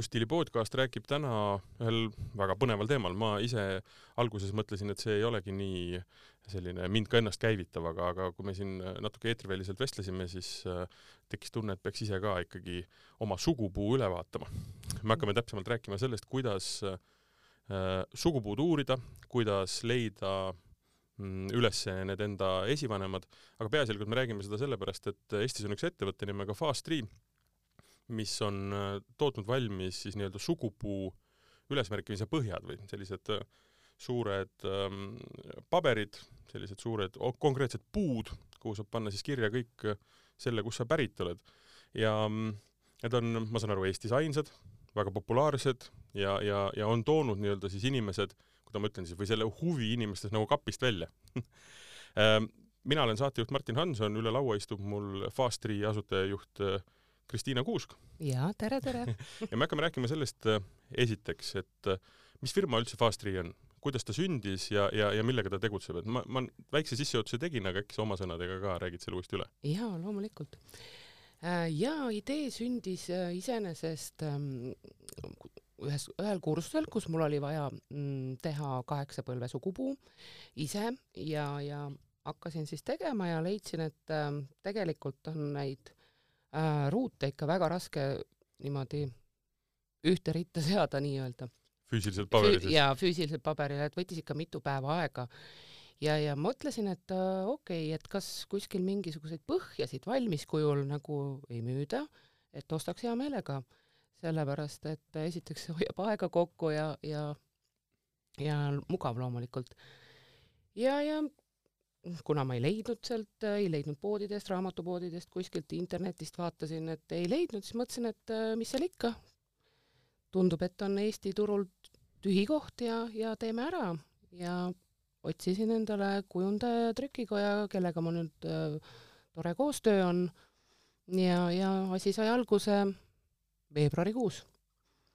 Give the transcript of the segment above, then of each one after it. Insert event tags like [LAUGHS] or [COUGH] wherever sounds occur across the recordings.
elustiili podcast räägib täna ühel väga põneval teemal, ma ise alguses mõtlesin, et see ei olegi nii selline mind ka ennast käivitav, aga, aga kui me siin natuke eetriväliselt vestlesime, siis äh, tekkis tunne, et peaks ise ka ikkagi oma sugupuu üle vaatama. me hakkame täpsemalt rääkima sellest, kuidas äh, sugupuud uurida, kuidas leida mm, üles need enda esivanemad, aga peaasjalikult me räägime seda sellepärast, et Eestis on üks ettevõte nimega Fast3, mis on äh, tootnud valmis siis nii-öelda sugupuu ülesmärkimise põhjad või sellised äh, suured ähm, paberid, sellised suured konkreetsed puud, kuhu saab panna siis kirja kõik äh, selle, kust sa pärit oled. ja mm, need on, ma saan aru, Eestis ainsad, väga populaarsed ja, ja, ja on toonud nii-öelda siis inimesed, kuidas ma ütlen siis, või selle huvi inimestes nagu kapist välja [LAUGHS] ähm, mina olen saatejuht Martin Hanson, üle laua istub mul Fast3 asutajajuht Kristiina Kuusk. jaa, tere, tere [LAUGHS] ja me hakkame rääkima sellest äh, esiteks, et äh, mis firma üldse Fast3 on, kuidas ta sündis ja, ja, ja millega ta tegutseb, et ma, ma väikse sissejuhatuse tegin, aga äkki sa oma sõnadega ka räägid selle uuesti üle? jaa, loomulikult. Äh, jaa, idee sündis iseenesest ähm, ühes, ühel kursusel, kus mul oli vaja mm, teha kaheksa põlve sugupuu ise ja, ja hakkasin siis tegema ja leidsin, et äh, tegelikult on neid äh, ruute ikka väga raske niimoodi ühte ritta seada nii-öelda. füüsiliselt paberil siis? jaa, füüsiliselt paberil, et võttis ikka mitu päeva aega. ja, ja mõtlesin, et äh, okei okay,, et kas kuskil mingisuguseid põhjasid valmiskujul nagu ei müüda, et ostaks hea meelega, sellepärast et esiteks see hoiab aega kokku ja, ja ja mugav loomulikult. ja, ja kuna ma ei leidnud sealt, ei leidnud poodidest, raamatupoodidest, kuskilt internetist vaatasin, et ei leidnud, siis mõtlesin, et äh, mis seal ikka. tundub, et on Eesti turul tühi koht ja, ja teeme ära ja otsisin endale kujundaja ja trükikoja, kellega mul nüüd äh, tore koostöö on. ja, ja asi sai alguse veebruarikuus.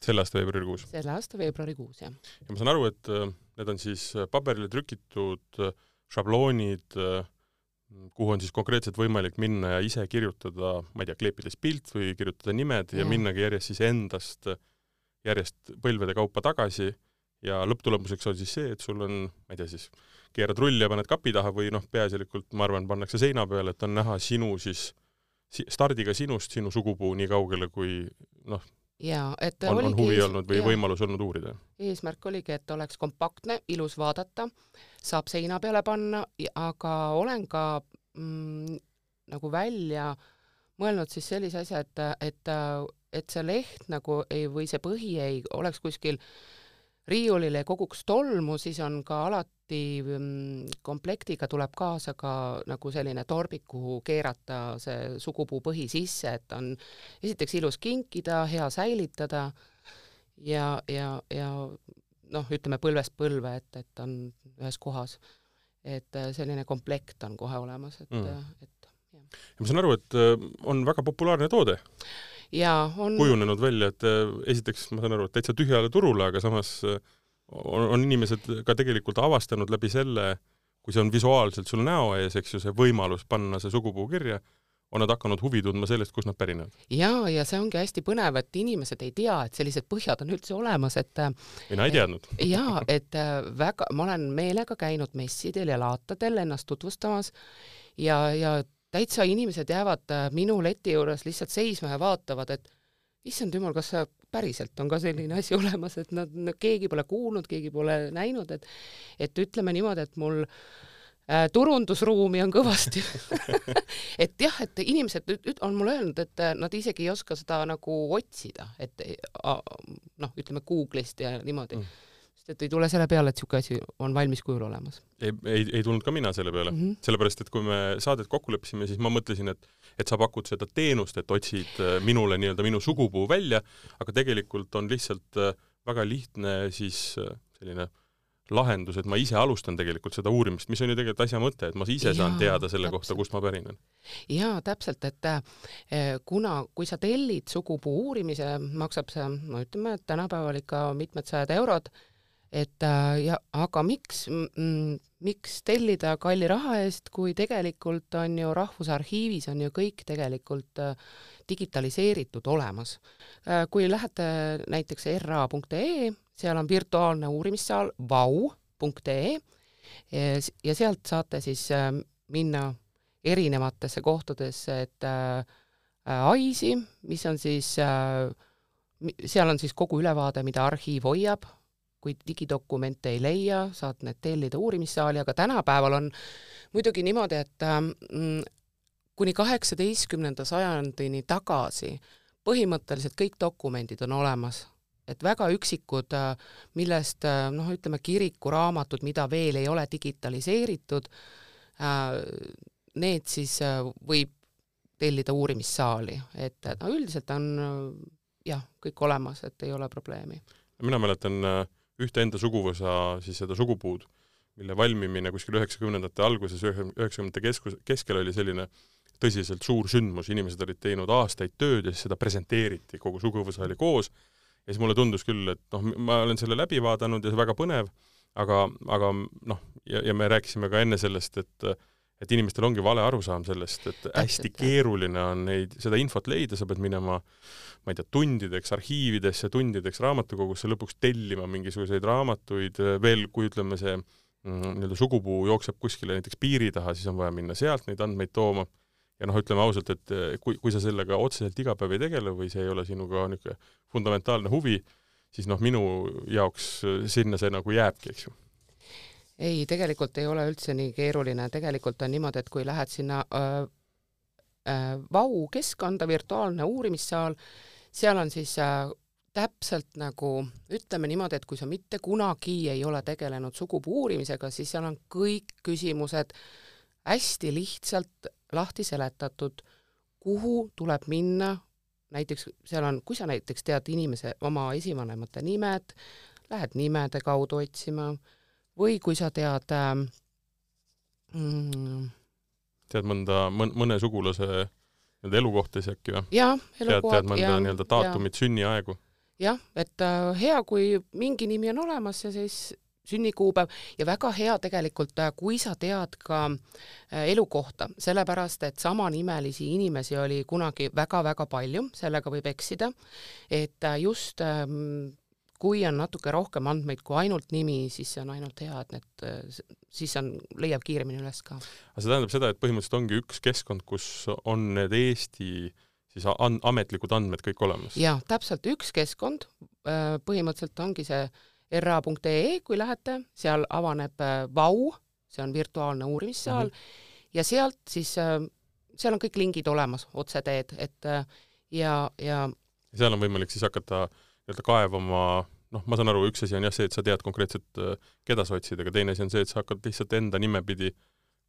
selle aasta veebruarikuus? selle aasta veebruarikuus, jah. ja ma saan aru, et äh, need on siis paberile trükitud äh, šabloonid, äh, kuhu on siis konkreetselt võimalik minna ja ise kirjutada, ma ei tea, kleepides pilt või kirjutada nimed ja, ja minnagi järjest siis endast järjest põlvede kaupa tagasi. Ja lõpptulemuseks on siis see, et sul on, ma ei tea siis, keerad rulli ja paned kapi taha või noh, peaasjalikult ma arvan, pannakse seina peale, et on näha sinu siis, stardiga sinust, sinu sugupuu nii kaugele, kui noh, jaa, et on, on huvi olnud või jaa. võimalus olnud uurida? eesmärk oligi, et oleks kompaktne, ilus vaadata, saab seina peale panna, aga olen ka mm, nagu välja mõelnud siis sellise asja, et, et, et see leht nagu ei, või see põhi ei oleks kuskil riiulile ei koguks tolmu, siis on ka alati mm, komplektiga tuleb kaasa ka nagu selline torbik, kuhu keerata see sugupuu põhi sisse, et on esiteks ilus kinkida, hea säilitada ja, ja, ja noh, ütleme põlvest põlve, et, et on ühes kohas. et äh, selline komplekt on kohe olemas, et mm., et jah. ja ma saan aru, et äh, on väga populaarne toode jaa, on kujunenud välja, et äh, esiteks ma saan aru, et täitsa tühjale turule, aga samas on, on inimesed ka tegelikult avastanud läbi selle, kui see on visuaalselt sul näo ees, eks ju, see võimalus panna see sugupuu kirja, on nad hakanud huvi tundma sellest, kust nad pärinevad. jaa, ja see ongi hästi põnev, et inimesed ei tea, et sellised põhjad on üldse olemas, et mina ei teadnud. [LAUGHS] jaa, et äh, väga, ma olen meelega käinud messidel ja laatadel ennast tutvustamas ja, ja täitsa inimesed jäävad äh, minu leti juures lihtsalt seisma ja vaatavad, et issand jumal, kas sa päriselt on ka selline asi [LAUGHS] olemas, et nad, keegi pole kuulnud, keegi pole näinud, et et ütleme niimoodi, et mul äh, turundusruumi on kõvasti [LAUGHS] [LAUGHS] et jah, et inimesed on mulle öelnud, et nad isegi ei oska seda nagu otsida, et noh, ütleme Google'ist ja niimoodi. Mm et ei tule selle peale, et niisugune asi on valmis kujul olemas. ei, ei, ei tulnud ka mina selle peale mm, -hmm. sellepärast et kui me saadet kokku leppisime, siis ma mõtlesin, et et sa pakud seda teenust, et otsid äh, minule nii-öelda minu sugupuu välja, aga tegelikult on lihtsalt äh, väga lihtne siis äh, selline lahendus, et ma ise alustan tegelikult seda uurimist, mis on ju tegelikult asja mõte, et ma ise saan Jaa, teada selle täpselt. kohta, kust ma pärinen. jaa, täpselt, et kuna, kui sa tellid sugupuu uurimise, maksab see, no ütleme, et tänapäeval ikka mitmed sajad eurod, et äh, ja aga miks, miks tellida kalli raha eest, kui tegelikult on ju Rahvusarhiivis on ju kõik tegelikult äh, digitaliseeritud olemas. Äh, kui lähete näiteks ra.ee, seal on virtuaalne uurimissaal vau.ee ja sealt saate siis minna erinevatesse kohtadesse, et AIS-i, mis on siis, seal on siis kogu ülevaade, mida arhiiv hoiab, kui digidokumente ei leia, saad need tellida uurimissaali, aga tänapäeval on muidugi niimoodi, et mm, kuni kaheksateistkümnenda sajandini tagasi põhimõtteliselt kõik dokumendid on olemas, et väga üksikud, millest noh, ütleme kirikuraamatud, mida veel ei ole digitaliseeritud, need siis võib tellida uurimissaali, et no üldiselt on jah, kõik olemas, et ei ole probleemi. mina mäletan äh, ühte enda suguvõsa, siis seda sugupuud, mille valmimine kuskil üheksakümnendate alguses, üheksakümnendate keskus, keskel oli selline tõsiselt suur sündmus, inimesed olid teinud aastaid tööd ja siis seda presenteeriti, kogu suguvõsa oli koos, ja siis mulle tundus küll, et noh, ma olen selle läbi vaadanud ja see väga põnev, aga, aga noh, ja, ja me rääkisime ka enne sellest, et et inimestel ongi vale arusaam sellest, et hästi Täpselt, keeruline on neid, seda infot leida, sa pead minema ma ei tea, tundideks arhiividesse, tundideks raamatukogusse, lõpuks tellima mingisuguseid raamatuid, veel kui ütleme, see mm, nii-öelda sugupuu jookseb kuskile näiteks piiri taha, siis on vaja minna sealt neid andmeid tooma, ja noh, ütleme ausalt, et kui, kui sa sellega otseselt iga päev ei tegele või see ei ole sinuga niisugune fundamentaalne huvi, siis noh, minu jaoks sinna see nagu jääbki, eks ju ei, tegelikult ei ole üldse nii keeruline, tegelikult on niimoodi, et kui lähed sinna äh, äh, Vau keskkonda, virtuaalne uurimissaal, seal on siis äh, täpselt nagu ütleme niimoodi, et kui sa mitte kunagi ei ole tegelenud sugupuu uurimisega, siis seal on kõik küsimused hästi lihtsalt lahti seletatud, kuhu tuleb minna, näiteks seal on, kui sa näiteks tead inimese oma esivanemate nimed, lähed nimede kaudu otsima või kui sa tead äh, mm, tead mõnda, mõne sugulase nii-öelda elukohta siis äkki või? jah, elukohad. tead mõnda nii-öelda daatumit, sünniaegu? jah, et äh, hea, kui mingi nimi on olemas ja siis sünnikuupäev ja väga hea tegelikult, äh, kui sa tead ka äh, elukohta, sellepärast et samanimelisi inimesi oli kunagi väga-väga palju, sellega võib eksida, et äh, just ähm, kui on natuke rohkem andmeid kui ainult nimi, siis see on ainult hea, et need, siis on, leiab kiiremini üles ka. aga see tähendab seda, et põhimõtteliselt ongi üks keskkond, kus on need Eesti siis an-, ametlikud andmed kõik olemas? jaa, täpselt, üks keskkond, põhimõtteliselt ongi see ra.ee, kui lähete, seal avaneb Vau, see on virtuaalne uurimissaal mm, -hmm. ja sealt siis, seal on kõik lingid olemas, otseteed, et ja, ja seal on võimalik siis hakata äh, nii-öelda kaevama, noh, ma saan aru, üks asi on jah see, et sa tead konkreetselt, äh, keda sa otsid, aga teine asi on see, et sa hakkad lihtsalt enda nimepidi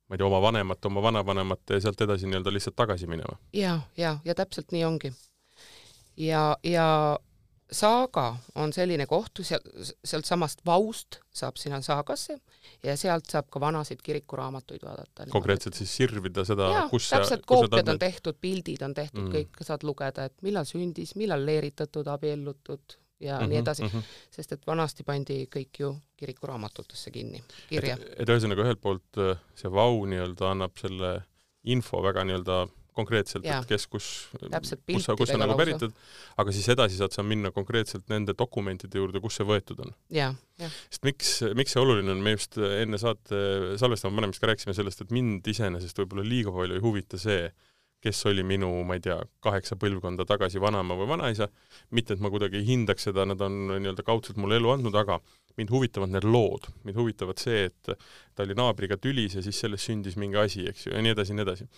ma ei tea, oma vanemat, oma vanavanemat ja sealt edasi nii-öelda lihtsalt tagasi minema. ja, ja, ja täpselt nii ongi. ja, ja Saaga on selline koht, seal, sealtsamast Vaust saab sinna Saagasse ja sealt saab ka vanasid kirikuraamatuid vaadata. konkreetselt siis sirvida seda, kus täpselt, koopiad on tehtud, pildid on tehtud mm., kõik saad lugeda, et millal sündis, millal leeritatud, abiellutud ja mm -hmm, nii edasi mm, -hmm. sest et vanasti pandi kõik ju kirikuraamatutesse kinni, kirja. et, et ühesõnaga ühelt poolt äh, see Vau nii-öelda annab selle info väga nii-öelda konkreetselt, et kes, kus, kus sa, kus sa nagu päritud, aga siis edasi saad sa minna konkreetselt nende dokumentide juurde, kus see võetud on. sest miks, miks see oluline on, me just enne saate salvestama panemist ka rääkisime sellest, et mind iseenesest võib-olla liiga palju ei huvita see, kes oli minu, ma ei tea, kaheksa põlvkonda tagasi vanaema või vanaisa, mitte et ma kuidagi hindaks seda, nad on nii-öelda kaudselt mulle elu andnud, aga mind huvitavad need lood, mind huvitavad see, et ta oli naabriga tülis ja siis sellest sündis mingi asi, eks ju, ja nii edasi ja nii edasi.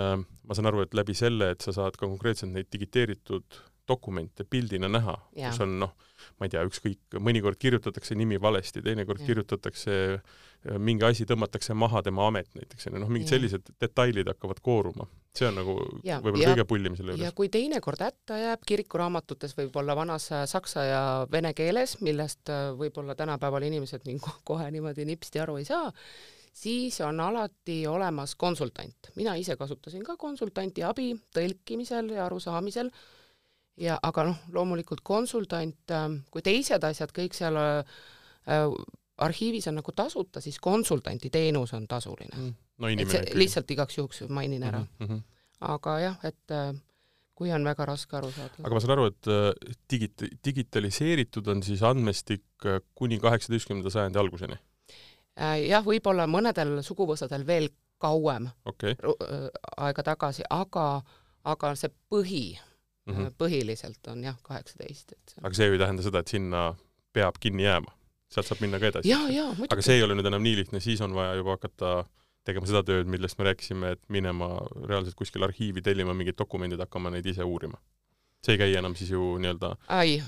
Ähm, ma saan aru, et läbi selle, et sa saad ka konkreetselt neid digiteeritud dokumente pildina näha, kus on noh, ma ei tea, ükskõik, mõnikord kirjutatakse nimi valesti, teinekord kirjutatakse äh, mingi asi tõmmatakse maha tema amet näiteks, onju, noh, mingid ja. sellised detailid hakkavad kooruma. see on nagu võib-olla kõige pullim selle juures. ja kui teinekord hätta jääb, kirikuraamatutes võib-olla vanas äh, saksa ja vene keeles, millest äh, võib-olla tänapäeval inimesed nii kohe niimoodi nipsti aru ei saa, siis on alati olemas konsultant. mina ise kasutasin ka konsultanti abi tõlkimisel ja arusaamisel ja aga noh, loomulikult konsultant, ähm, kui teised asjad kõik seal äh, arhiivis on nagu tasuta, siis konsultanti teenus on tasuline mm.. no et see lihtsalt igaks juhuks mainin ära mm. -hmm. aga jah, et äh, kui on väga raske aru saada. aga ma saan aru, et äh, digit-, digitaliseeritud on siis andmestik äh, kuni kaheksateistkümnenda sajandi alguseni? jah, võib-olla mõnedel suguvõsadel veel kauem okay. aega tagasi, aga, aga see põhi mm, -hmm. põhiliselt on jah, kaheksateist, et aga see ju ei tähenda seda, et sinna peab kinni jääma? sealt saab minna ka edasi. aga see ei ole nüüd enam nii lihtne, siis on vaja juba hakata tegema seda tööd, millest me rääkisime, et minema reaalselt kuskil arhiivi tellima mingid dokumendid, hakkama neid ise uurima. see ei käi enam siis ju nii-öelda ei,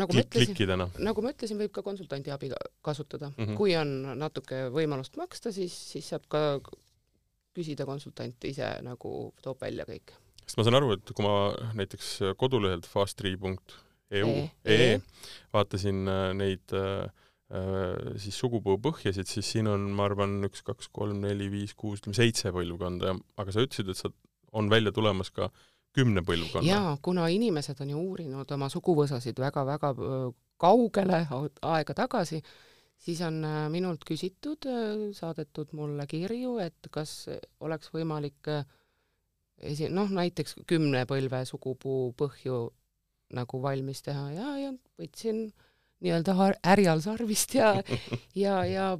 nagu ma ütlesin, nagu ma ütlesin, võib ka konsultandi abi kasutada mm. -hmm. kui on natuke võimalust maksta, siis, siis saab ka küsida konsultant ise nagu toob välja kõik. Sest ma saan aru, et kui ma näiteks kodulehelt fasttree.eu e, e, e, vaatasin äh, neid äh, Äh, siis sugupõu põhjasid, siis siin on, ma arvan, üks, kaks, kolm, neli, viis, kuus, ütleme seitse põlvkonda, aga sa ütlesid, et sa, on välja tulemas ka kümne põlvkonna. jaa, kuna inimesed on ju uurinud oma suguvõsasid väga-väga kaugele aega tagasi, siis on äh, minult küsitud, äh, saadetud mulle kirju, et kas oleks võimalik esi-, noh, näiteks kümne põlve sugupuu põhju nagu valmis teha ja, ja võtsin nii-öelda härjal sarvist ja, [LAUGHS] ja, ja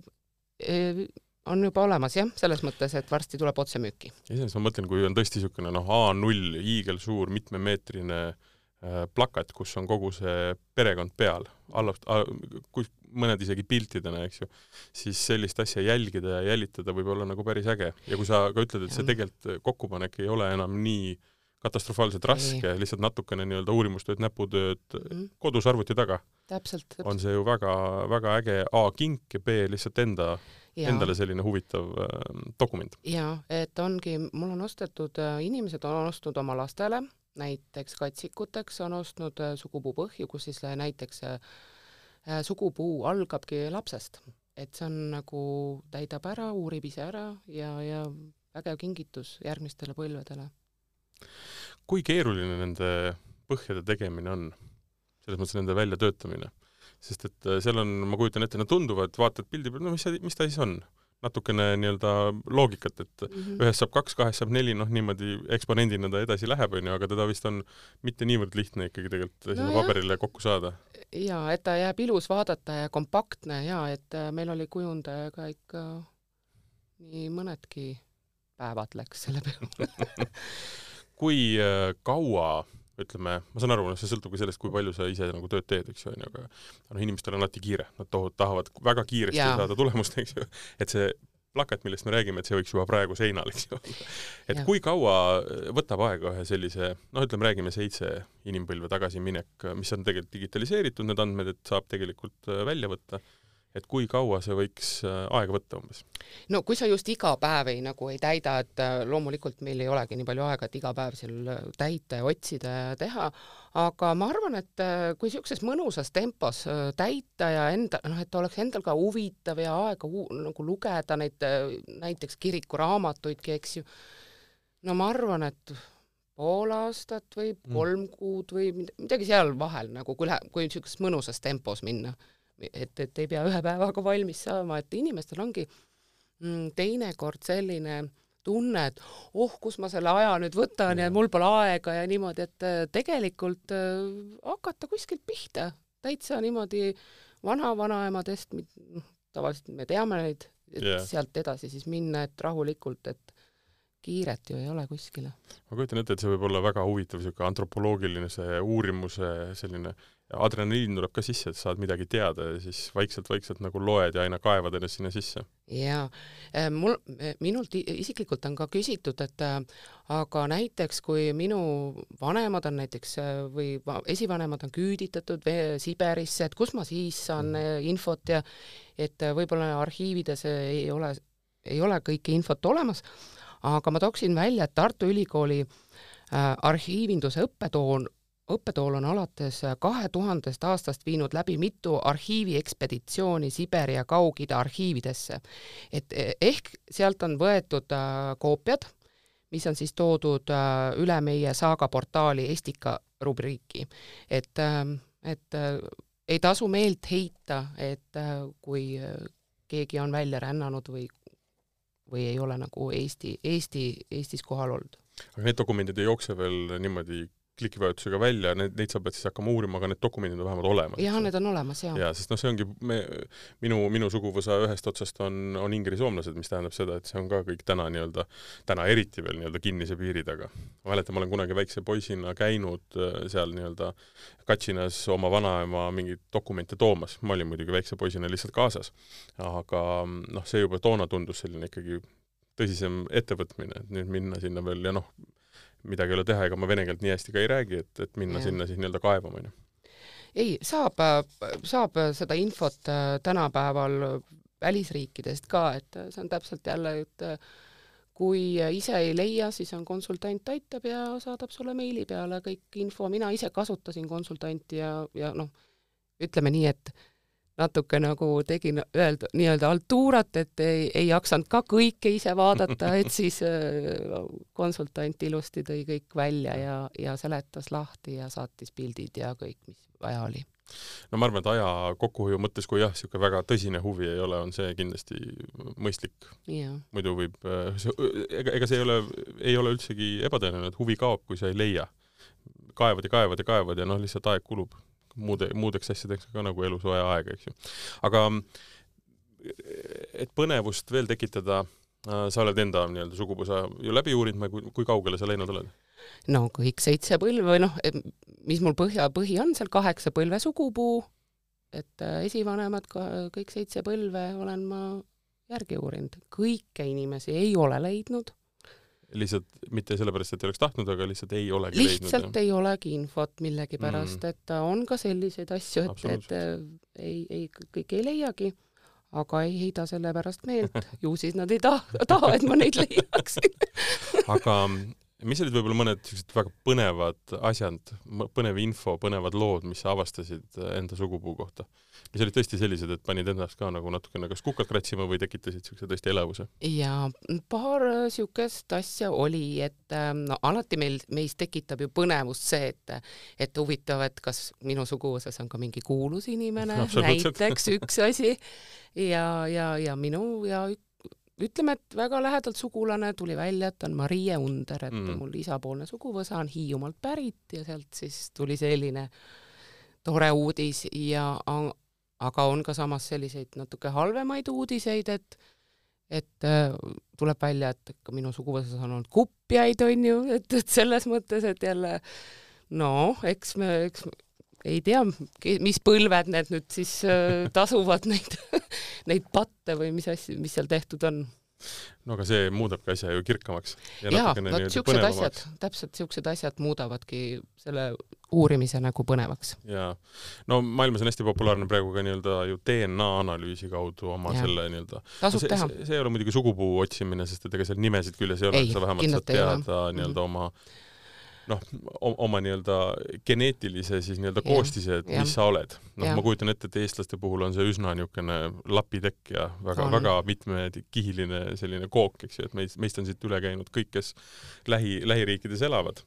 e, on juba olemas jah, selles mõttes, et varsti tuleb otsemüüki. iseenesest ma mõtlen, kui on tõesti niisugune noh, A0 hiigelsuur mitmemeetrine äh, plakat, kus on kogu see perekond peal, äh,, kus mõned isegi piltidena, eks ju, siis sellist asja jälgida ja jälitada võib olla nagu päris äge. ja kui sa ka ütled, et see tegelikult kokkupanek ei ole enam nii äh, katastrofaalselt raske, lihtsalt natukene nii-öelda uurimustööd, näputööd mm kodus arvuti taga. on see ju väga, väga äge A kink ja B lihtsalt enda, endale selline huvitav äh, dokument. jaa, et ongi, mul on ostetud äh,, inimesed on ostnud oma lastele, näiteks katsikuteks on ostnud äh, sugupuu põhju, kus siis äh, näiteks äh, äh, sugupuu algabki lapsest. et see on nagu, täidab ära, uurib ise ära ja, ja vägev kingitus järgmistele põlvedele kui keeruline nende põhjade tegemine on, selles mõttes nende väljatöötamine? sest et äh, seal on, ma kujutan ette, nad tunduvad, vaatad pildi peal, no mis see, mis ta siis on? Natukene nii-öelda loogikat, et mm -hmm. ühest saab kaks, kahest saab neli, noh niimoodi eksponendina ta edasi läheb, onju, aga teda vist on mitte niivõrd lihtne ikkagi tegelikult no sinna jah. paberile kokku saada. jaa, et ta jääb ilus vaadata ja kompaktne ja et äh, meil oli kujundajaga ikka nii mõnedki päevad läks selle peale [LAUGHS] kui äh, kaua ütleme, ma saan aru, noh, see sõltub ka sellest, kui palju sa ise nagu tööd teed, eks ju, onju, aga noh, inimestel on alati kiire, nad tohuvad, tahavad väga kiiresti ja. saada tulemust, eks ju, et see plakat, millest me räägime, et see võiks juba praegu seinal, eks ju. et ja. kui kaua võtab aega ühe sellise, noh, ütleme, räägime seitse inimpõlve tagasiminek, mis on tegelikult digitaliseeritud, need andmed, et saab tegelikult äh, välja võtta et kui kaua see võiks äh, aega võtta umbes? no kui sa just iga päev ei nagu ei täida, et äh, loomulikult meil ei olegi nii palju aega, et iga päev seal äh, täita ja otsida ja teha, aga ma arvan, et kui niisuguses mõnusas tempos täita ja enda, noh, et oleks endal ka huvitav ja aega nagu lugeda neid näiteks kirikuraamatuidki, eks ju, no ma arvan, et pool aastat või mm. kolm mm. kuud või midagi seal vahel nagu, kui läheb, kui niisuguses mõnusas tempos minna et, et ei pea ühe päevaga valmis saama, et inimestel ongi mm, teinekord selline tunne, et oh, kus ma selle aja nüüd võtan ja, mul pole aega ja niimoodi, et äh, tegelikult äh, hakata kuskilt pihta, täitsa niimoodi vana-vanaemadest, noh, tavaliselt me teame neid, et yeah. sealt edasi siis minna, et rahulikult, et kiiret ju ei ole kuskile. ma kujutan ette, et see võib olla väga huvitav niisugune antropoloogiline see uurimuse selline adrenaliin tuleb ka sisse, et saad midagi teada ja siis vaikselt-vaikselt nagu loed ja aina kaevad ennast sinna sisse. jaa, äh, mul, minult isiklikult on ka küsitud, et äh, aga näiteks kui minu vanemad on näiteks äh, või esivanemad on küüditatud Siberisse, et kus ma siis saan mm. infot ja et võib-olla arhiivides ei ole, ei ole kõike infot olemas, aga ma tooksin välja, et Tartu Ülikooli arhiivinduse õppetoon õppetool on alates kahe tuhandest aastast viinud läbi mitu arhiiviekspeditsiooni Siberi ja Kaug-Ida arhiividesse. et ehk sealt on võetud äh, koopiad, mis on siis toodud äh, üle meie saaga portaali Estika rubriiki. et, ähm, et äh, ei tasu meelt heita, et äh, kui äh, keegi on välja rännanud või, või ei ole nagu Eesti, Eesti, Eestis kohal olnud. aga need dokumendid ei jookse veel niimoodi klikivajutusega välja, need, neid sa pead siis hakkama uurima, aga need dokumendid on vähemalt olemas. jah, need on olemas, jaa. jaa, sest noh, see ongi, me, minu, minu suguvõsa ühest otsast on, on ingri-soomlased, mis tähendab seda, et see on ka kõik täna nii-öelda, täna eriti veel nii-öelda kinnise piiri taga. ma mäletan, ma olen kunagi väikse poisina käinud äh, seal nii-öelda Katsinas oma vanaema mingeid dokumente toomas, ma olin muidugi väikse poisina lihtsalt kaasas. aga noh, see juba toona tundus selline ikkagi tõsisem ettevõtmine, et nüüd minna sinna veel ja noh, midagi ei ole teha, ega ma vene keelt nii hästi ka ei räägi, et, et minna ja. sinna siis nii-öelda kaevama, onju. ei, saab, saab seda infot äh, tänapäeval välisriikidest ka, et see on täpselt jälle, et äh, kui ise ei leia, siis on konsultant aitab ja saadab sulle meili peale kõik info, mina ise kasutasin konsultanti ja, ja noh, ütleme nii, et natuke nagu tegin öelda nii-öelda altuurat, et ei, ei jaksanud ka kõike ise vaadata, et [LAUGHS] siis äh, konsultant ilusti tõi kõik välja ja, ja seletas lahti ja saatis pildid ja kõik, mis vaja oli. no ma arvan, et aja kokkuhoiu mõttes, kui jah, niisugune väga tõsine huvi ei ole, on see kindlasti mõistlik. muidu võib, äh, ega, ega see ei ole, ei ole üldsegi ebatõenäoline, et huvi kaob, kui sa ei leia. kaevad ja kaevad ja kaevad ja noh, lihtsalt aeg kulub muude, muudeks asjadeks ka nagu elus vaja aega, eks ju. aga et põnevust veel tekitada, äh, sa oled enda nii-öelda suguvõsa ju läbi uurinud, kui, kui kaugele sa läinud oled? no kõik seitse põlve või noh, mis mul põhja, põhi on seal kaheksa põlve sugupuu, et äh, esivanemad, kõik seitse põlve olen ma järgi uurinud. kõiki inimesi ei ole leidnud lihtsalt mitte sellepärast, et ei oleks tahtnud, aga lihtsalt ei olegi lihtsalt leidnud, ei olegi infot millegipärast mm., et on ka selliseid asju, et, et ei, ei, kõik ei leiagi, aga ei heida selle pärast meelt, ju siis nad ei taha, taha, et ma neid leiaksin [LAUGHS] aga mis olid võib-olla mõned sellised väga põnevad asjad, põnev info, põnevad lood, mis sa avastasid enda sugupuu kohta? mis olid tõesti sellised, et panid ennast ka nagu natukene kas kukalt kratsima või tekitasid niisuguse tõesti elevuse? jaa, paar niisugust asja oli, et ähm, no alati meil, meis tekitab ju põnevust see, et et huvitav, et kas minu suguvõsas on ka mingi kuulus inimene, [LAUGHS] näiteks üks asi, ja, ja, ja minu ja ütleme, et väga lähedalt sugulane tuli välja, et on Marie Under, et mm. mul isapoolne suguvõsa on Hiiumaalt pärit ja sealt siis tuli selline tore uudis ja aga on ka samas selliseid natuke halvemaid uudiseid, et et äh, tuleb välja, et ka minu suguvõsas on olnud kupjaid, on ju, et, et selles mõttes, et jälle noh, eks me, eks ei tea, mis põlved need nüüd siis äh, tasuvad neid [LAUGHS] neid patte või mis asju, mis seal tehtud on no aga see muudabki asja ju kirkamaks. ja, ja vot siuksed asjad, täpselt siuksed asjad muudavadki selle uurimise nagu põnevaks. jaa. no maailmas on hästi populaarne praegu ka nii-öelda ju DNA analüüsi kaudu oma ja. selle nii-öelda tasub see, teha. see ei ole muidugi sugupuu otsimine, sest et ega seal nimesid küljes ei ole, sa vähemalt saad teada nii-öelda mm -hmm. oma noh, oma nii-öelda geneetilise siis nii-öelda koostise, et mis sa oled. noh, ma kujutan ette, et eestlaste puhul on see üsna niisugune lapitekk ja väga-väga mitmekihiline selline kook, eks ju, et meist, meist on siit üle käinud kõik, kes lähi, lähiriikides elavad.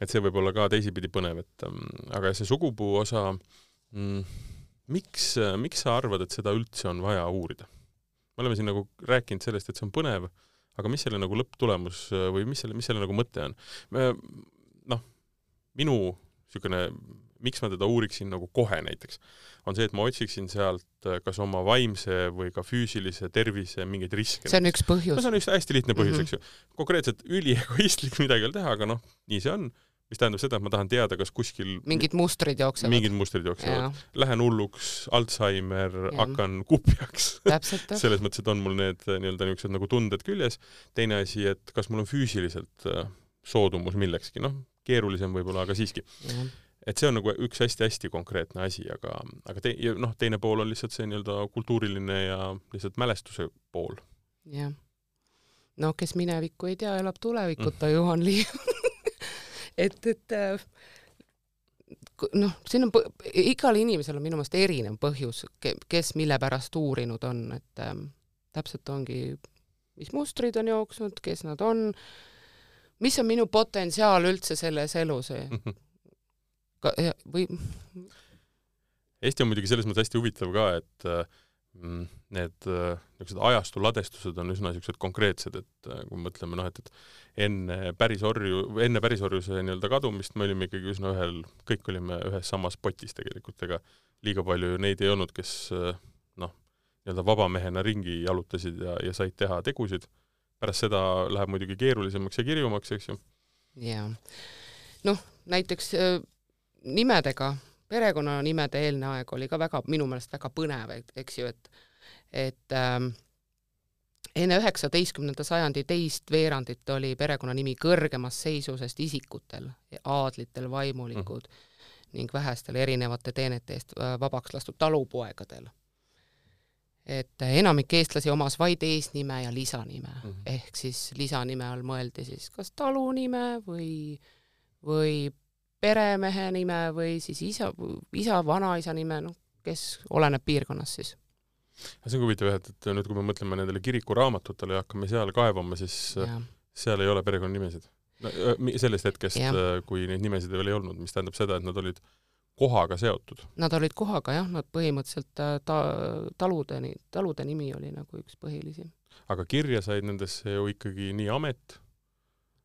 et see võib olla ka teisipidi põnev, et ähm, aga see sugupuu osa mm,, miks, miks sa arvad, et seda üldse on vaja uurida? me oleme siin nagu rääkinud sellest, et see on põnev aga mis selle nagu lõpptulemus või mis selle, mis selle nagu mõte on? Minu niisugune, miks ma teda uuriksin nagu kohe näiteks, on see, et ma otsiksin sealt kas oma vaimse või ka füüsilise tervise mingeid riske. see on üks põhjus. no see on üks hästi lihtne põhjus mm, -hmm. eks ju. konkreetselt üliegoistlik [LAUGHS] midagi ei ole teha, aga noh, nii see on mis tähendab seda, et ma tahan teada, kas kuskil mingid mustrid jooksevad. mingid mustrid jooksevad. Lähen hulluks, Alzheimer, hakkan kupjaks [LAUGHS] selles mõttes, et on mul need äh, nii-öelda niisugused nagu tunded küljes. teine asi, et kas mul on füüsiliselt äh, soodumus millekski, noh, keerulisem võib-olla, aga siiski. et see on nagu üks hästi-hästi konkreetne asi, aga, aga te-, noh, teine pool on lihtsalt see nii-öelda kultuuriline ja lihtsalt mälestuse pool. jah. no kes minevikku ei tea, elab tulevikuta mm., Juhan [LAUGHS] Liiv et, et äh, noh, siin on, igal inimesel on minu meelest erinev põhjus, kes mille pärast uurinud on, et ähm, täpselt ongi, mis mustrid on jooksnud, kes nad on, mis on minu potentsiaal üldse selles elus ka, või Eesti on muidugi selles mõttes hästi huvitav ka, et mm, need niisugused ajastu ladestused on üsna niisugused konkreetsed, et kui me mõtleme noh, et, et enne pärisorju, enne pärisorjuse nii-öelda kadumist me olime ikkagi üsna ühel, kõik olime ühes samas potis tegelikult, ega liiga palju neid ei olnud, kes noh, nii-öelda vabamehena ringi jalutasid ja, ja said teha tegusid. Pärast seda läheb muidugi keerulisemaks ja kirjumaks, eks ju. jaa. noh, näiteks nimedega perekonnanimede eelne aeg oli ka väga, minu meelest väga põnev, eks ju, et et ähm, enne üheksateistkümnenda sajandi teist veerandit oli perekonnanimi kõrgemas seisu, sest isikutel, aadlitel, vaimulikud mm ning vähestel erinevate teenete eest äh, vabaks lastud talupoegadel. Et enamik eestlasi omas vaid eesnime ja lisanime mm, -hmm. ehk siis lisanime all mõeldi siis kas talunime või, või peremehe nime või siis isa, isa, vanaisa nime, noh, kes oleneb piirkonnast siis. see on huvitav jah, et, et nüüd, kui me mõtleme nendele kirikuraamatutele ja hakkame seal kaevama, siis ja. seal ei ole perekonnanimesid no,. sellest hetkest, kui neid nimesid veel ei olnud, mis tähendab seda, et nad olid kohaga seotud. Nad olid kohaga jah, nad põhimõtteliselt äh, ta-, taludeni, talude nimi oli nagu üks põhilisi. aga kirja said nendesse ju ikkagi nii amet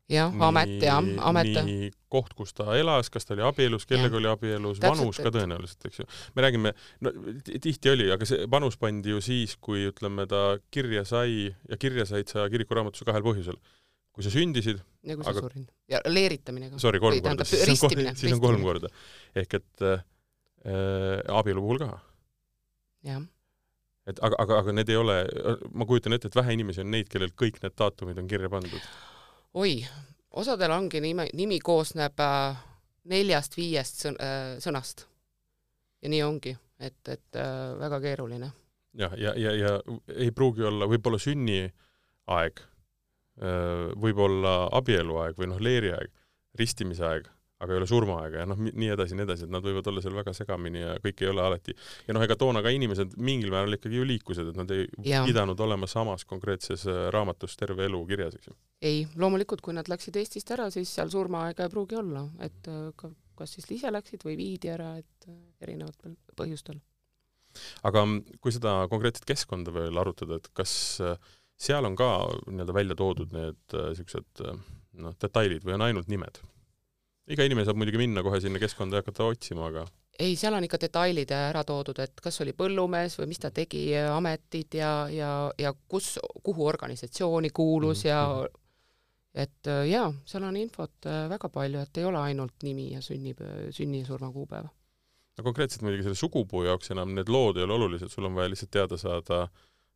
jah, amet, jah, amet. nii koht, kus ta elas, kas ta oli abielus, kellega ja. oli abielus, vanus ka tõenäoliselt, eks ju. me räägime, no tihti oli, aga see vanus pandi ju siis, kui ütleme, ta kirja sai ja kirja said sa kirikuraamatus kahel põhjusel. Kui sa sündisid ja kui sa aga... surid. ja leeritamine ka. Sorry, kolm korda, siis on kolm, siis on kolm korda. ehk et äh, abielu puhul ka. jah et aga, aga, aga need ei ole, ma kujutan ette, et vähe inimesi on neid, kellel kõik need daatumid on kirja pandud oi, osadel ongi nime, nimi koosneb äh, neljast-viiest sõn, äh, sõnast. ja nii ongi, et, et äh, väga keeruline. jah, ja, ja, ja, ja ei pruugi olla, võib-olla sünniaeg, võib-olla abieluaeg või noh, leeriaeg, ristimise aeg aga ei ole surmaaega ja noh, nii edasi, nii edasi, et nad võivad olla seal väga segamini ja kõik ei ole alati ja noh, ega toona ka inimesed mingil määral ikkagi ju liikusid, et nad ei ja. pidanud olema samas konkreetses äh, raamatus terve elu kirjas, eks ju. ei, loomulikult, kui nad läksid Eestist ära, siis seal surmaaega ei pruugi olla, et äh, ka, kas siis ise läksid või viidi ära, et äh, erinevatel põhjustel. aga kui seda konkreetset keskkonda veel arutada, et kas seal on ka nii-öelda välja toodud need niisugused noh, detailid või on ainult nimed? iga inimene saab muidugi minna kohe sinna keskkonda ja hakata otsima, aga ei, seal on ikka detailid ära toodud, et kas oli põllumees või mis ta tegi, ametid ja, ja, ja kus, kuhu organisatsiooni kuulus mm -hmm. ja mhm. et jaa, seal on infot äh, väga palju, et ei ole ainult nimi ja sünnib, sünni ja surma kuupäev. no konkreetselt muidugi selle sugupuu jaoks enam need lood ei ole olulised, sul on vaja lihtsalt teada saada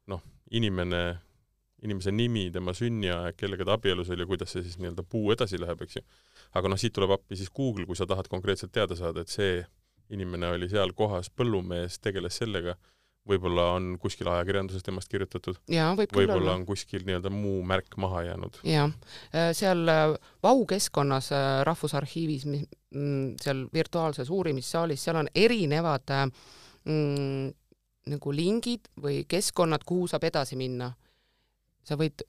noh, inimene, inimese nimi, tema sünniaeg, kellega ta abielus oli ja kuidas see siis nii-öelda puu edasi läheb, eks ju. Aga noh, siit tuleb appi siis Google, kui sa tahad konkreetselt teada saada, et see inimene oli seal kohas põllumees, tegeles sellega, võib-olla on kuskil ajakirjanduses temast kirjutatud, võib-olla võib on kuskil nii-öelda muu märk maha jäänud. jah, äh, seal äh, Vau keskkonnas äh, Rahvusarhiivis, mm, seal virtuaalses uurimissaalis, seal on erinevad mm, nagu lingid või keskkonnad, kuhu saab edasi minna. Sa võid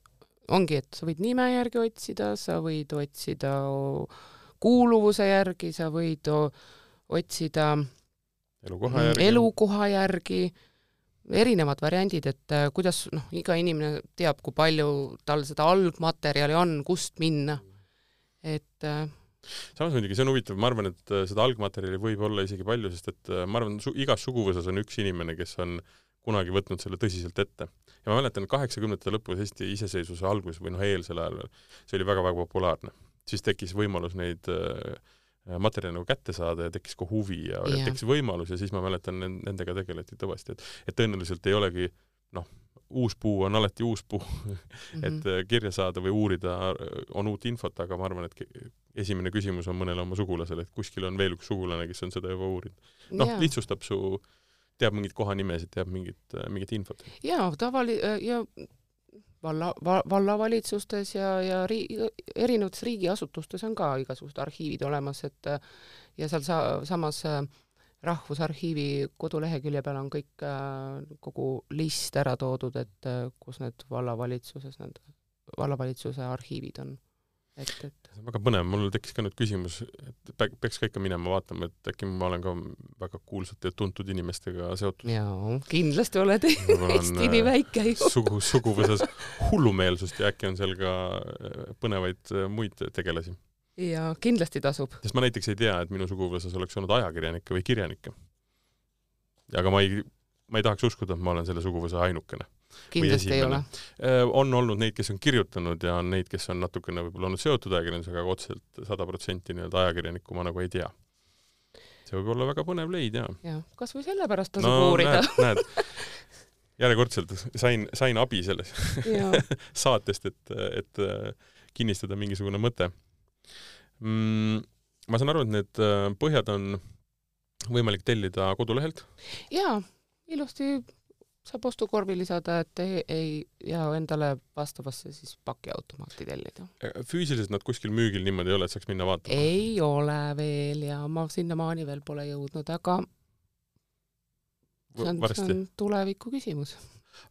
ongi, et sa võid nime järgi otsida, sa võid otsida kuuluvuse järgi, sa võid otsida elukoha mm, järgi, elukoha järgi, erinevad variandid, et äh, kuidas noh, iga inimene teab, kui palju tal seda algmaterjali on, kust minna. et äh, samas muidugi see on huvitav, ma arvan, et äh, seda algmaterjali võib olla isegi palju, sest et ma arvan, igas suguvõsas on üks inimene, kes on kunagi võtnud selle tõsiselt ette ja ma mäletan, kaheksakümnendate lõpus Eesti iseseisvuse alguses või noh, eelsel ajal veel, see oli väga-väga populaarne. siis tekkis võimalus neid äh, materjale nagu kätte saada ja tekkis ka huvi ja, ja. tekkis võimalus ja siis ma mäletan, nendega tegeleti tõvasti, et et tõenäoliselt ei olegi noh, uus puu on alati uus puu [LAUGHS] et mm -hmm. kirja saada või uurida on uut infot, aga ma arvan, et esimene küsimus on mõnele oma sugulasele, et kuskil on veel üks sugulane, kes on seda juba uurinud. noh, lihtsustab su äh, teab mingeid kohanimesid, teab mingit, äh, mingit infot? jaa, tavali- äh, ja valla va,, vallavalitsustes ja, ja rii-, erinevates riigiasutustes on ka igasugused arhiivid olemas, et äh, ja seal sa-, samas Rahvusarhiivi kodulehekülje peal on kõik, kogu list ära toodud, et kus need vallavalitsuses, need vallavalitsuse arhiivid on et, et väga põnev, mul tekkis ka nüüd küsimus, et pe- peaks ka ikka minema vaatama, et äkki ma olen ka väga kuulsate ja tuntud inimestega seotud. jaa, kindlasti oled hästi nii on äh, väike ju. sugu, suguvõsas hullumeelsust ja äkki on seal ka äh, põnevaid äh, muid tegelasi. ja kindlasti tasub. sest ma näiteks ei tea, et minu suguvõsas oleks olnud ajakirjanikke või kirjanikke. aga ma ei, ma ei tahaks uskuda, et ma olen selle suguvõsa ainukene. Kindlasti ei ole esimene.. on olnud neid, kes on kirjutanud ja on neid, kes on natukene võib-olla olnud seotud ajakirjandusega, aga otseselt sada protsenti nii-öelda ajakirjanikku ma nagu ei tea. see võib olla väga põnev leid jaa. jah, kasvõi sellepärast tasub no, uurida. näed, näed, järjekordselt sain, sain abi selles [LAUGHS] saatest, et, et äh, kinnistada mingisugune mõte mm,. ma saan aru, et need äh, põhjad on võimalik tellida kodulehelt. jaa, ilusti saab ostukorvi lisada, et ei, ei ja endale vastavasse siis pakiautomaati tellida. füüsiliselt nad kuskil müügil niimoodi ei ole, et saaks minna vaatama? ei ole veel ja ma sinnamaani veel pole jõudnud, aga see on, see on tuleviku küsimus.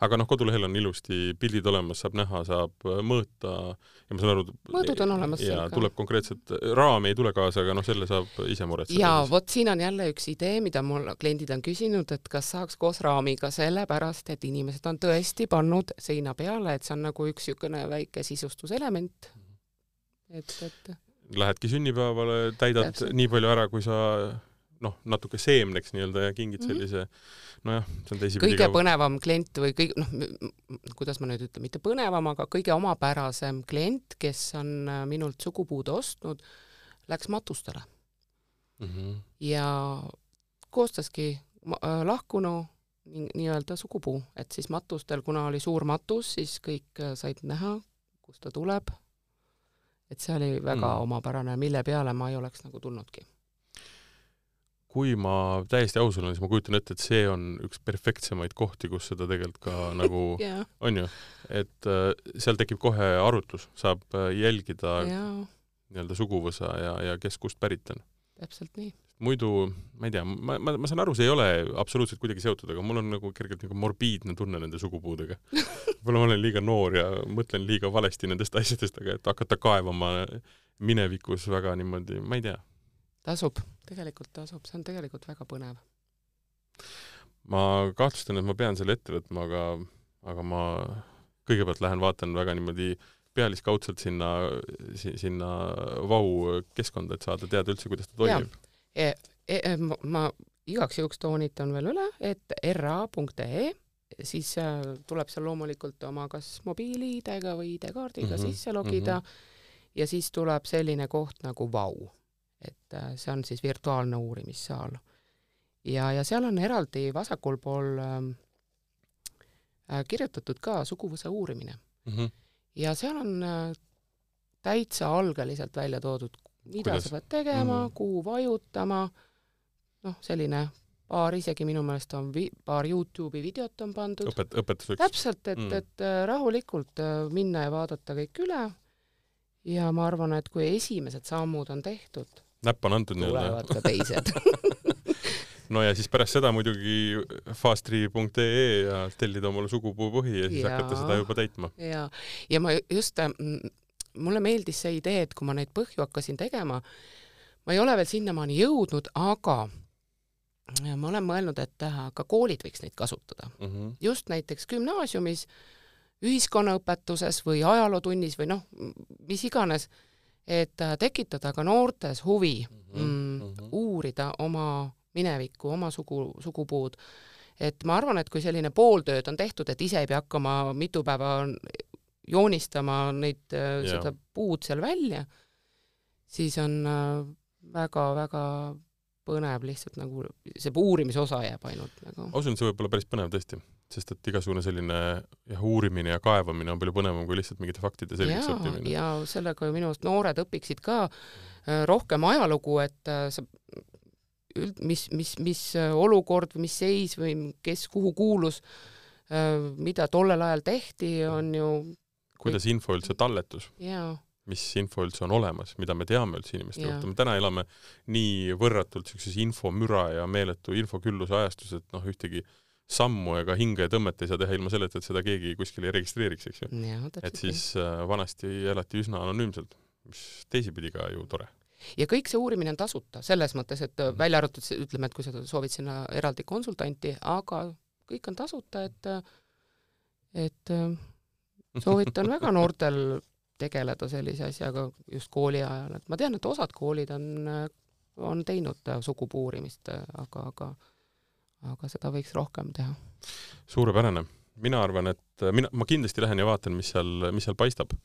Aga noh, kodulehel on ilusti pildid olemas, saab näha, saab äh, mõõta ja ma saan aru. Mõõdud on olemas ja tuleb konkreetselt, raami ei tule kaasa, aga noh, selle saab ise muretseda. ja vot siin on jälle üks idee, mida mul kliendid on küsinud, et kas saaks koos raamiga, sellepärast et inimesed on tõesti pannud seina peale, et see on nagu üks niisugune väike sisustuselement. et, et Lähedki sünnipäevale, täidad Täpselt. nii palju ära, kui sa noh, natuke seemneks nii-öelda ja kingid Mhm. sellise nojah, see on teisipidi kõige põnevam klient või kõige noh, kuidas ma nüüd ütlen, mitte põnevam, aga kõige omapärasem klient, kes on äh, minult sugupuud ostnud, läks matustele mm. -hmm. ja koostaski äh, lahkunu nii- nii-öelda sugupuu, et siis matustel, kuna oli suur matus, siis kõik äh, said näha, kust ta tuleb. et see oli väga Mm. mm. omapärane, mille peale ma ei oleks nagu tulnudki. Kui ma täiesti aus olen, siis ma kujutan ette, et see on üks perfektsemaid kohti, kus seda tegelikult ka [LAUGHS] nagu jaa, on ju, et äh, seal tekib kohe arutlus, saab äh, jälgida jaa, nii-öelda suguvõsa ja, ja kes kust pärit on. täpselt nii. muidu ma ei tea, ma, ma, ma saan aru, see ei ole absoluutselt kuidagi seotud, aga mul on nagu kergelt nagu morbiidne tunne nende sugupuudega. [LAUGHS] võib-olla ma olen liiga noor ja mõtlen liiga valesti nendest asjadest, aga et hakata kaevama minevikus väga niimoodi, ma ei tea. tasub, tegelikult tasub, see on tegelikult väga põnev. ma kahtlustan, et ma pean selle ette võtma, aga, aga ma kõigepealt lähen vaatan väga niimoodi pealiskaudselt sinna, sinna vau keskkonda, et saada teada üldse, kuidas ta toimib. E, e, ma, ma igaks juhuks toonitan veel üle, et ra.ee, siis äh, tuleb seal loomulikult oma kas mobiil-ID-ga või ID-kaardiga mm -hmm, sisse logida mm -hmm. ja siis tuleb selline koht nagu Vau. Et äh, see on siis virtuaalne uurimissaal. ja, ja seal on eraldi vasakul pool ähm, äh, kirjutatud ka suguvõsa uurimine Mm -hmm. ja seal on äh, täitsa algeliselt välja toodud, mida Kuidas? sa pead tegema mm. -hmm. kuhu vajutama, noh, selline paar, isegi minu meelest on vi-, paar Youtube'i videot on pandud. õpet-, õpetuseks. täpselt, et Mm. mm., et äh, rahulikult äh, minna ja vaadata kõik üle ja ma arvan, et kui esimesed sammud on tehtud, näpp on antud nii-öelda. tulevad ka teised. [LAUGHS] no ja siis pärast seda muidugi fastri.ee ja tellida omale sugupuupõhi ja siis Jaa. hakata seda juba täitma. ja, ja ma just, mulle meeldis see idee, et kui ma neid põhju hakkasin tegema, ma ei ole veel sinnamaani jõudnud, aga ma olen mõelnud, et äh, ka koolid võiks neid kasutada, Mm -hmm. just näiteks gümnaasiumis, ühiskonnaõpetuses või ajalootunnis või noh, mis iganes, et äh, tekitada ka noortes huvi Mhm, mm, uurida oma minevikku, oma sugu, sugupuud. et ma arvan, et kui selline pooltööd on tehtud, et ise ei pea hakkama mitu päeva joonistama neid, Jaa. seda puud seal välja, siis on väga-väga põnev lihtsalt nagu see uurimise osa jääb ainult nagu. ma usun, et see võib olla päris põnev tõesti, sest et igasugune selline jah, uurimine ja kaevamine on palju põnevam kui lihtsalt mingite faktide selgeks õppimine. ja sellega ju minu arust noored õpiksid ka äh, rohkem ajalugu, et äh, sa üld-, mis, mis, mis äh, olukord või mis seis või kes kuhu kuulus, mida tollel ajal tehti, on ju kuidas info üldse talletus, mis info üldse on olemas, mida me teame üldse inimeste kohta, me täna elame nii võrratult siukses infomüra ja meeletu infokülluse ajastus, et noh, ühtegi sammu ega hingetõmmet ei saa teha ilma selleta, et seda keegi kuskil ei registreeriks, eks ju. et siis äh, vanasti elati üsna anonüümselt mis teisipidi ka ju tore. ja kõik see uurimine on tasuta, selles mõttes, et Mhm. välja arvatud ütleme, et kui sa soovid sinna eraldi konsultanti, aga kõik on tasuta, et et äh, soovitan väga [LAUGHS] noortel tegeleda sellise asjaga just kooli ajal, et ma tean, et osad koolid on, on teinud sugupuurimist, aga, aga aga seda võiks rohkem teha. suurepärane. mina arvan, et mina, ma kindlasti lähen ja vaatan, mis seal, mis seal paistab.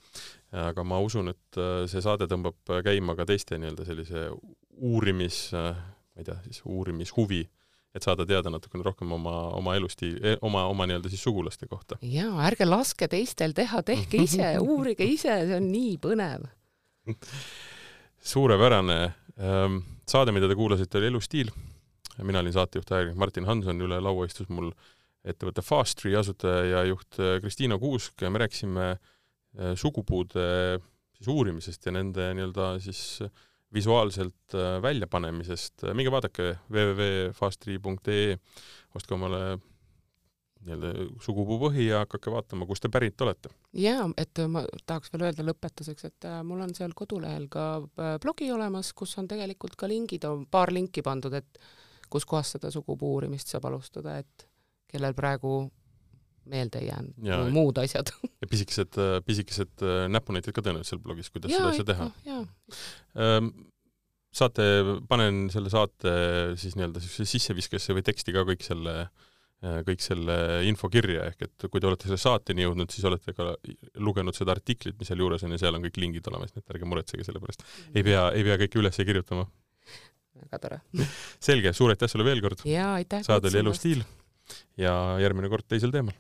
aga ma usun, et see saade tõmbab käima ka teiste nii-öelda sellise uurimis, ma ei tea, siis uurimishuvi, et saada teada natukene rohkem oma, oma elustiili, oma, oma nii-öelda siis sugulaste kohta. jaa, ärge laske teistel teha, tehke ise, [LAUGHS] uurige ise, see on nii põnev. suurepärane. saade, mida te kuulasite, oli Elustiil mina olin saatejuht ajakirjanik Martin Hanson, üle laua istus mul ettevõtte Fastri asutaja ja juht Kristiina Kuusk ja me rääkisime sugupuude siis uurimisest ja nende nii-öelda siis visuaalselt väljapanemisest. minge vaadake www.fastri.ee, ostke omale nii-öelda sugupuupõhi ja hakake vaatama, kust te pärit olete. jaa, et ma tahaks veel öelda lõpetuseks, et mul on seal kodulehel ka blogi olemas, kus on tegelikult ka lingid, on paar linki pandud, et kuskohast seda sugupuurimist saab alustada, et kellel praegu meelde ei jäänud ja, muud asjad. ja pisikesed, pisikesed näpunäited ka tõenäoliselt seal blogis, kuidas ja, seda asja teha. Ähm, saate, panen selle saate siis nii-öelda siis sisseviskesse või teksti ka kõik selle, kõik selle info kirja, ehk et kui te olete selle saateni jõudnud, siis olete ka lugenud seda artiklit, mis seal juures on ja seal on kõik lingid olemas, nii et ärge muretsege selle pärast. ei pea, ei pea kõike üles kirjutama väga tore. [LAUGHS] selge, suur aitäh sulle veel kord. saade oli Elustiil ja järgmine kord teisel teemal